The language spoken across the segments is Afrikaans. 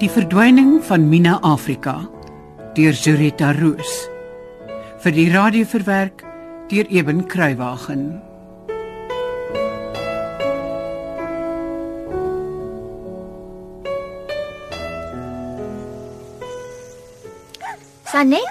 Die verdwyning van Mina Afrika deur Zurita Roos vir die radio verwerk deur Eben Kruiwagen. Sanet,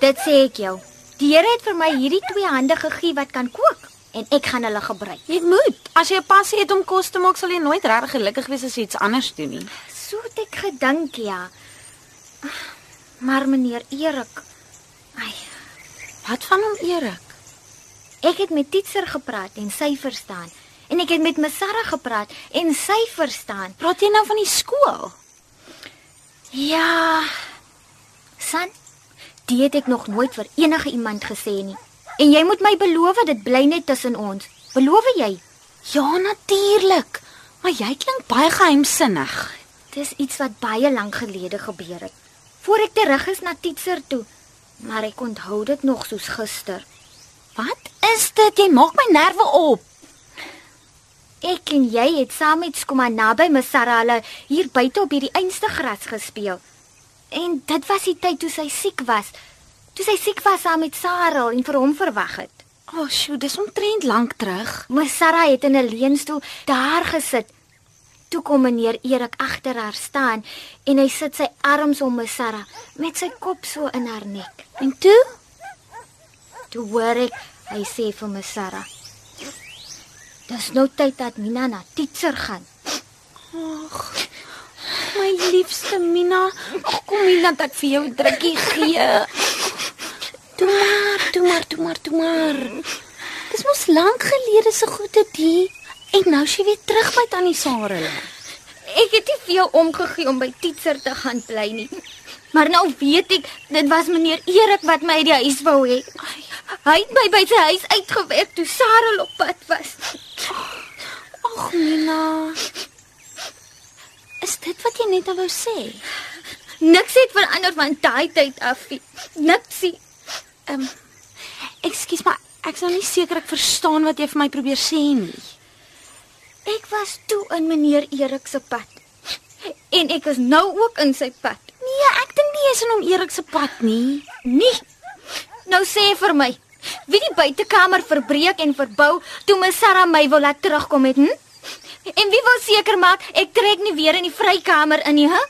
dit sê ek jou. Die Here het vir my hierdie twee hande gegee wat kan kook en ek gaan hulle gebruik. Jy moet. As jy 'n passie het om kos te maak, sal jy nooit regtig gelukkig wees as jy iets anders doen nie. Het ek gedink, ja. Maar meneer Erik, ai, Wat van hom Erik? ek het met Titser gepraat en sy verstaan. En ek het met Masara gepraat en sy verstaan. Praat jy nou van die skool? Ja. San, dit het ek nog nooit vir enige iemand gesê nie. En jy moet my beloof dit bly net tussen ons. Beloof jy? Ja, natuurlik. Maar jy klink baie geheimsinnig. Dis iets wat baie lank gelede gebeur het. Voor ek terug is na Titser toe. Maar ek onthou dit nog soos gister. Wat is dit? Jy maak my nerve op. Ek en jy het saam met Skoma naby Masara hulle hier buite op hierdie einste gras gespeel. En dit was die tyd toe sy siek was. Toe sy siek was saam met Sarah en vir hom verwag het. O, oh, sjoe, dis omtrent lank terug. Masara het in 'n leunstoel daar gesit. Toe kom meneer Erik agter haar staan en hy sit sy arms om Masara met sy kop so in haar nek. En toe? Toe hoor ek hy sê vir Masara: "Dis nou tyd dat Mina na Titser gaan." My liefste Mina, Ag, kom hier dat ek vir jou 'n drukkie gee. Toe maar, toe maar, toe maar, toe maar. Dis mos lank gelede se goede die. En nou is jy weer terug by tannie Sarah. Ek het nie veel omgegee om by Titser te gaan bly nie. Maar nou weet ek, dit was meneer Erik wat my uit die huis wou hê. Hy het my by sy huis uitgewerk toe Sarah op pad was. Ag Mina. Is dit wat jy net nou wou sê? Niks het verander van daai tyd af nie. Niksie. Ehm um, Ekskuus maar ek sou nie seker ek verstaan wat jy vir my probeer sê nie. Ek was toe in meneer Erik se pad. En ek is nou ook in sy pad. Nee, ek dink nie jy's in hom Erik se pad nie. Nee. Nou sê vir my, wie die buitekamer verbreek en verbou toe my Sarah my wil laat terugkom het, hm? En wie wil seker maak ek trek nie weer in die vrykamer in nie, hè?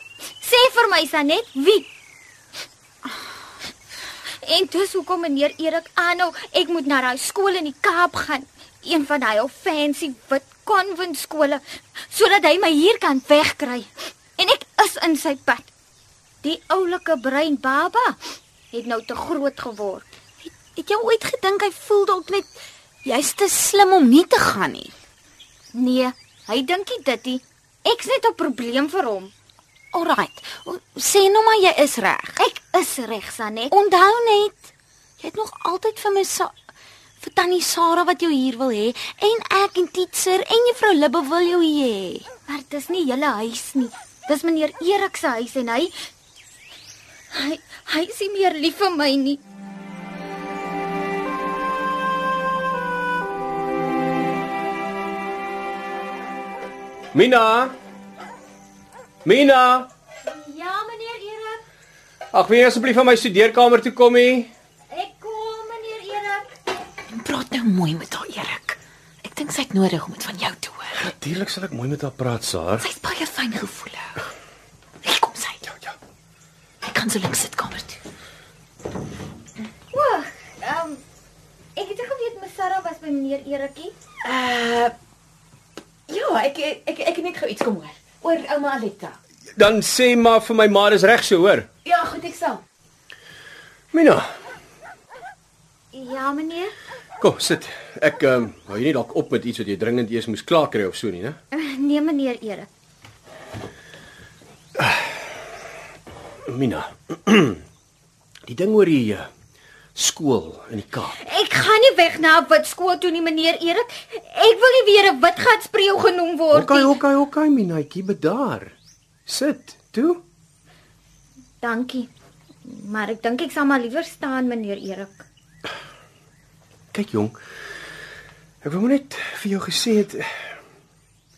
Sê vir my Sanet, wie? En dis hoekom meneer Erik aanhou, ek moet na daai skool in die Kaap gaan, een van daai ou fancy wit konvent skole, sodat hy my hier kan wegkry. En ek is in sy pad. Die oulike brein baba het nou te groot geword. Het, het jy ooit gedink hy voel dalk net jy's te slim om nie te gaan nie? Nee, hy dink nie dit nie. Ek's net 'n probleem vir hom. Alraight. Sê nou maar jy is reg. Ek is reg, Sanet. Onthou net, jy het nog altyd vir my sa vir tannie Sarah wat jou hier wil hê en ek en Titser en juffrou Libbe wil jou hier hê. Maar dit is nie julle huis nie. Dis meneer Erik se huis en hy hy hy is nie meer lief vir my nie. Mina. Mina. Ja, meneer Erik. Ag, wil jy asseblief van my studeerkamer toe kom hier? Ek kom, meneer Erik. Praat nou mooi met haar, Erik. Ek dink sy het nodig om dit van jou te hoor. Natuurlik sal ek mooi met haar praat, Saar. Sy's baie fyn gevoelig. Hier kom sy. Ja, ja. Ek kan sy links sitkamer toe. O, ehm ek het geweet my Sarah was by meneer Erikie. Uh Ja, ek ek ek het net gou iets kom hoor oor ouma Aletta. Dan sê maar vir my ma dis reg so, hoor. Ja, goed ek sal. Mina, Ja, meneer. kom sit. Ek ehm um, hou jy nie dalk op met iets wat jy dringend eers moes klaar kry of so nie, né? Nee, meneer Erik. Mina. Die ding oor die uh, skool in die Kaap. Ek gaan nie weg na 'n wit skool toe nie, meneer Erik. Ek wil nie weer 'n wit gat spreeu genoem word Okay, nie. okay, okay, Minaatjie, bedaar. Sit, toe. Dankie. Maar ek dink ek sal maar liewer staan, meneer Erik. Kyk jong. Ek wou net vir jou gesê het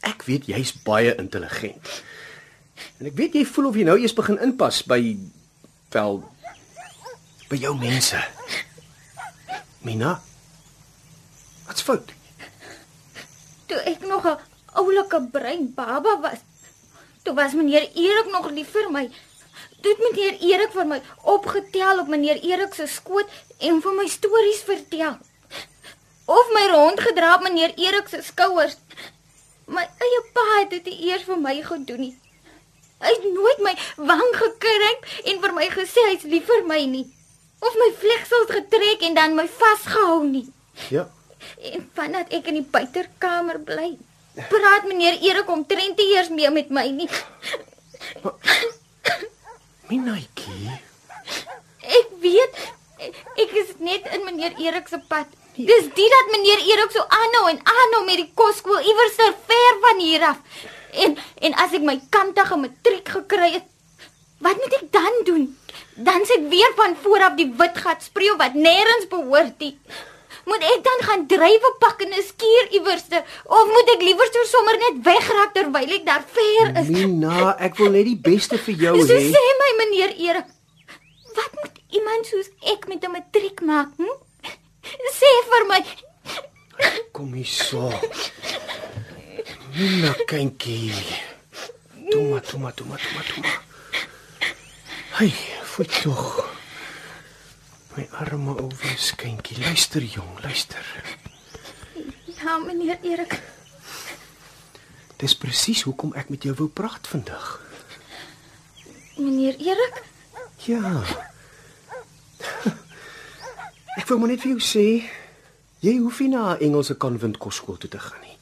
ek weet jy's baie intelligent. En ek weet jy voel of jy nou eers begin inpas by wel by jou mense. Mina. Wat's fout? Toe ek nog 'n oulike brein baba was, toe was meneer Erik nog lief vir my. Toe het meneer Erik vir my opgetel op meneer Erik se skoot en vir my stories vertel. Of my rondgedra op meneer Erik se skouers. My eie pa het dit eers vir my gedoen nie. Hy het nooit my wang gekruip en vir my gesê hy's lief vir my nie. Of my vlegsels getrek en dan my vasgehou nie. Ja. En vandat ek in die buiterkamer bly, praat meneer Erik omtrent nie eers meer met my nie. Minaitjie. Ek weet ek is net in meneer Erik se pad. Dis dit dat meneer Erik so aanhou en aanhou met die kosskool iewers ver van hier af. En en as ek my kantige matriek gekry het, wat moet ek dan doen? Dan sit weer van voor af die wit gat spreeu wat nêrens behoort nie. Moet ek dan gaan drywe pak in 'n skuur iewers of moet ek liewer so sommer net wegraak terwyl ek daar ver is? Mina, ek wil net die beste vir jou So hê. sê my meneer Erik, wat moet iemand soos ek met 'n matriek maak? Hm? Sê vir my. Kom hier so. Mina kindjie. Toma, toma, toma, toma, toma. Hey, voet tog. My arme ou weeskindjie, luister jong, luister. Ja, meneer Erik, Dis presies hoekom ek met jou wou praat vandag. meneer Erik, Ja. Ek wou maar net vir jou sê, jy hoef nie na 'n Engelse konvent kosskool toe te gaan nie.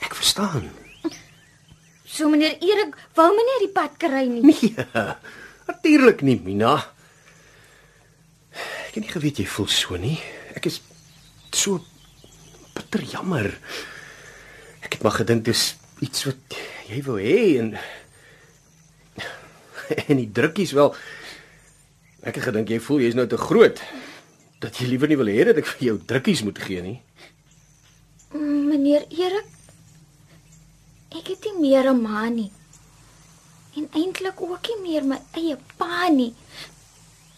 Ek verstaan. so meneer Erik wou my nie die pad kry nie. Nee, natuurlik nie, Mina. Ek het nie geweet jy voel so nie. Ek is so bitter jammer. Ek het maar gedink dis iets wat jy wou hê en en die drukkies wel. Ek het gedink jy voel jy's nou te groot dat jy liewer nie wil hê dat ek vir jou drukkies moet gee nie. Meneer Erik, ek het nie meer 'n ma nie. En eintlik ook nie meer my eie pa nie.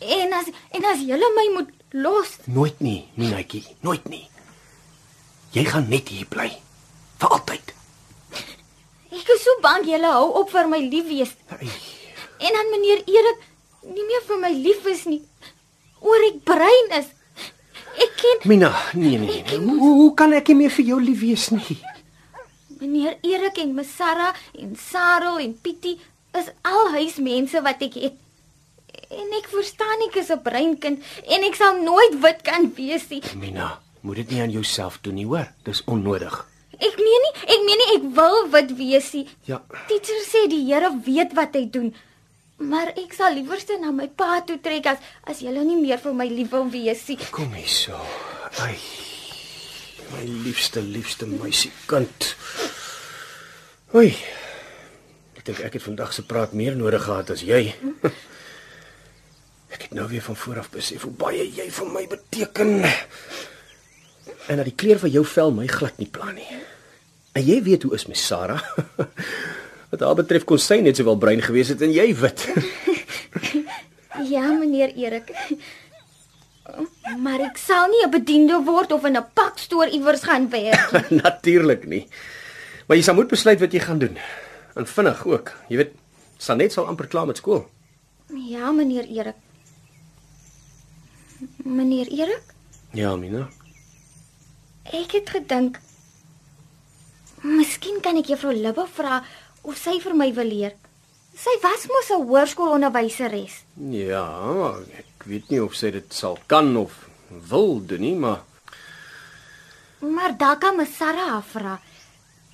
En as en as julle my moet los, Nooit nie, Minaatjie, nooit nie. Jy gaan net hier bly vir altyd. ek is so bang julle hou op vir my lief wees. Ai, En dan meneer Erik nie meer vir my lief is nie. Oor ek brein is. Ek ken Mina, nee nee nee. Hoe, hoe kan ek nie meer vir jou lief wees nie? meneer Erik en Miss Sarah en Sarel en Pietie is al huismense wat ek het. En ek verstaan nie ek is 'n breinkind en ek sal nooit wit kan wees nie. Mina, moet dit nie aan jouself doen nie, hoor? Dis onnodig. Ek meen nie, ek meen nie ek wil wit wees nie. Ja. Teacher sê die Here weet wat hy doen. Maar ek sal liewerste na my pa toe trek as as julle nie meer vir my lief wil wees nie. Kom hier so. Ai. My liefste, liefste meisiekind. Oei. Dink ek het vandag se praat meer nodig gehad as jy. Ek het nou weer van voor af besef hoe baie jy vir my beteken. En dat die kleur van jou vel my glad nie pla nie. En jy weet hoe is my Sarah? Wat haar betref kon sy net sowel bruin gewees het en jy wit. Ja, meneer Erik. Maar ek sal nie 'n bediende word of in 'n pakstoor iewers gaan werk nie. Natuurlik nie. Maar jy sal moet besluit wat jy gaan doen. En vinnig ook. Jy weet, Sanet sal amper klaar met skool. Ja, meneer Erik. Meneer Erik, Ja, Mina. ek het gedink Miskien kan ek juffrou Libbe vra of sy vir my wil leer. Sy was mos 'n hoërskoolonderwyseres. Ja, ek weet nie of sy dit sal kan of wil doen nie, maar Maar daar kan me Sarah vra.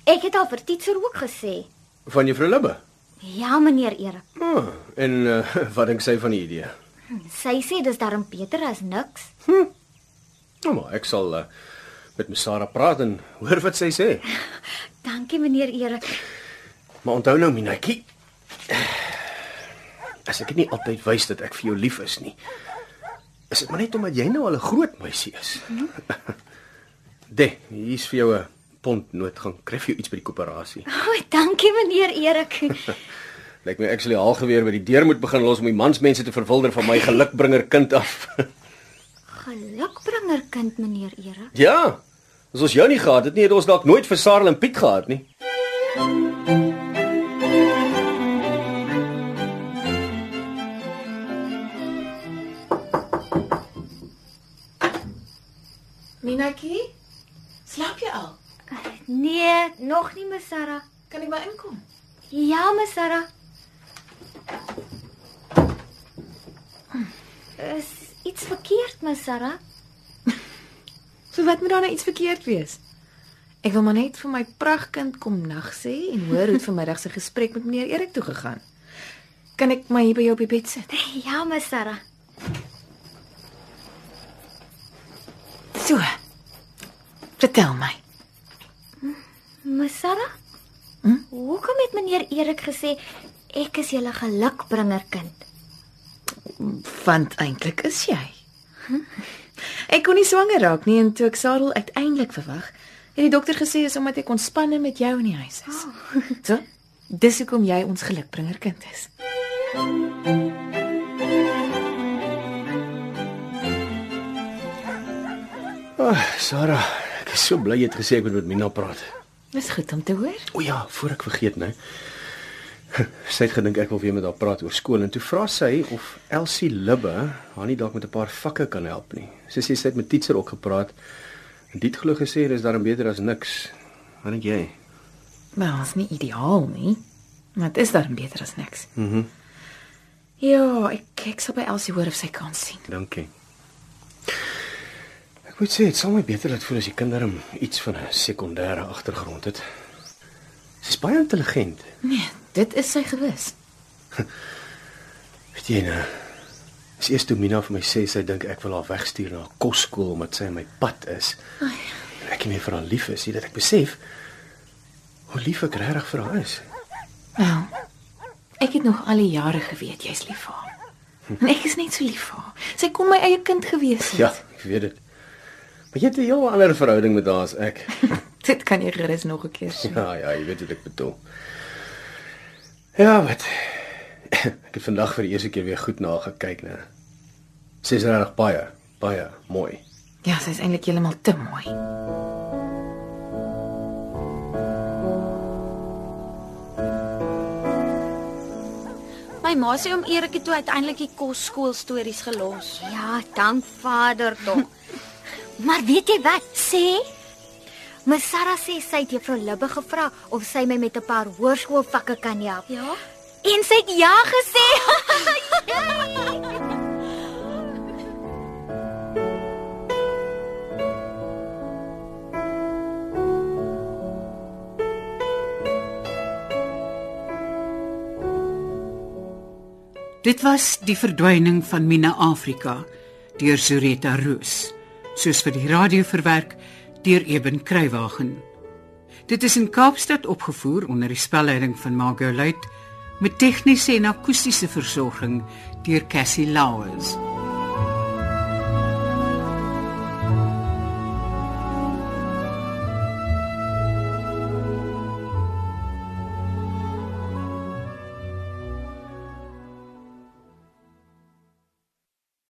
Ek het al vir Titser ook gesê. Van juffrou Libbe. Ja, meneer Erik. Ah, en uh, wat dink sy van die idee? Sy sê dis darm beter as niks. Nou maar, ek sal uh, met my Sarah praat en hoor wat sy sê. Dankie, meneer Erik. Maar onthou nou, Minetjie, as ek nie altyd wys dat ek vir jou lief is nie, is dit maar net omdat jy nou al 'n groot meisie is. De, hier's vir jou 'n pond noot gaan kry vir jou iets by die koöperasie. O, oh, dankie, meneer Erik. Lyk my actually al geweer by die deur moet begin los om die mansmense te verwilder van my gelukbringer kind af. Gelukbringer kind meneer Erik. ja. As ons jou nie gehad het nie, het ons dalk nooit vir Sarel en Piet gehad nie. Minatjie, slaap jy al? Nee, nog nie Miss Sarah. Kan ek maar inkom? Ja, Miss Sarah. Is iets verkeerd, Miss Sarah? So wat moet daar nou iets verkeerd wees? Ek wil maar net vir my pragtkind kom nag sê en hoor hoe vanmiddag se gesprek met meneer Erik toe gegaan. Kan ek maar hier by jou op die bed sit? Ja, Miss Sarah. So. Vertel my. Miss Sarah? Hm? Hoekom het meneer Erik gesê ek is julle gelukbringer kind? Want eintlik is jy. Ek kon nie swanger raak nie en toe ek Sarel uiteindelik verwag, het die dokter gesê is omdat ek ontspanne met jou in die huis is. So, dis hoekom jy ons gelukbringer kind is. Oh, Sarah, ek is so bly jy het gesê ek moet met Mina praat. Dis goed om te hoor. O ja, voor ek vergeet nou. Sy het gedink ek wil weer met haar praat oor skool en toe vra sy of Elsie Libbe haar nie dalk met 'n paar vakke kan help nie. Sy sê sy het met teacher ook gepraat en dit glo gesê dis daarom beter as niks. Wat dink jy? Maar is nie ideaal nie. Maar dit is dan beter as niks. Mhm. Mm ja, ek ek sal by Elsie hoor of sy kan sien. Dankie. Ek moet sê dit sal my beter laat voel as die kinders iets van 'n sekondêre agtergrond het. Sy's baie intelligent. Nee, dit is sy gewis. Weet jy nou? Dis eers toe Mina vir my sê sy dink ek wil haar wegstuur na 'n kosskool omdat sy in my pad is. Ai. Ek nie meer vir haar lief is, nie dat ek besef hoe lief ek regtig vir haar is. Nou, ek het nog al die jare geweet jy's lief vir haar. En ek is net so lief vir haar. Sy kon my eie kind gewees het. Ja, ek weet dit. Maar jy het 'n heel ander verhouding met haar as ek. Dit kan jy gerus nog 'n keer sien. Ja, ja, jy weet wat ek bedoel. Ja, wat. Ek het vandag vir die eerste keer weer goed na haar gekyk, né? Sy's regtig baie, baie mooi. Ja, sy's eintlik heeltemal te mooi. My ma sê om Erik het toe uiteindelik die kosskool stories gelos. Ja, dank Vader tog. Maar weet jy wat? Sê Miss Sarah sê sy het juffrou Libbe gevra of sy my met 'n paar hoërskoolvakke kan help. Ja? En sy het ja gesê. Dit was die verdwyning van Mina Afrika deur Zureta Roos, soos vir die radio verwerk deur Eben Kruiwagen. Dit is in Kaapstad opgevoer onder die spelleiding van Margot Luit met tegniese en akoestiese versorging deur Cassie Lauers.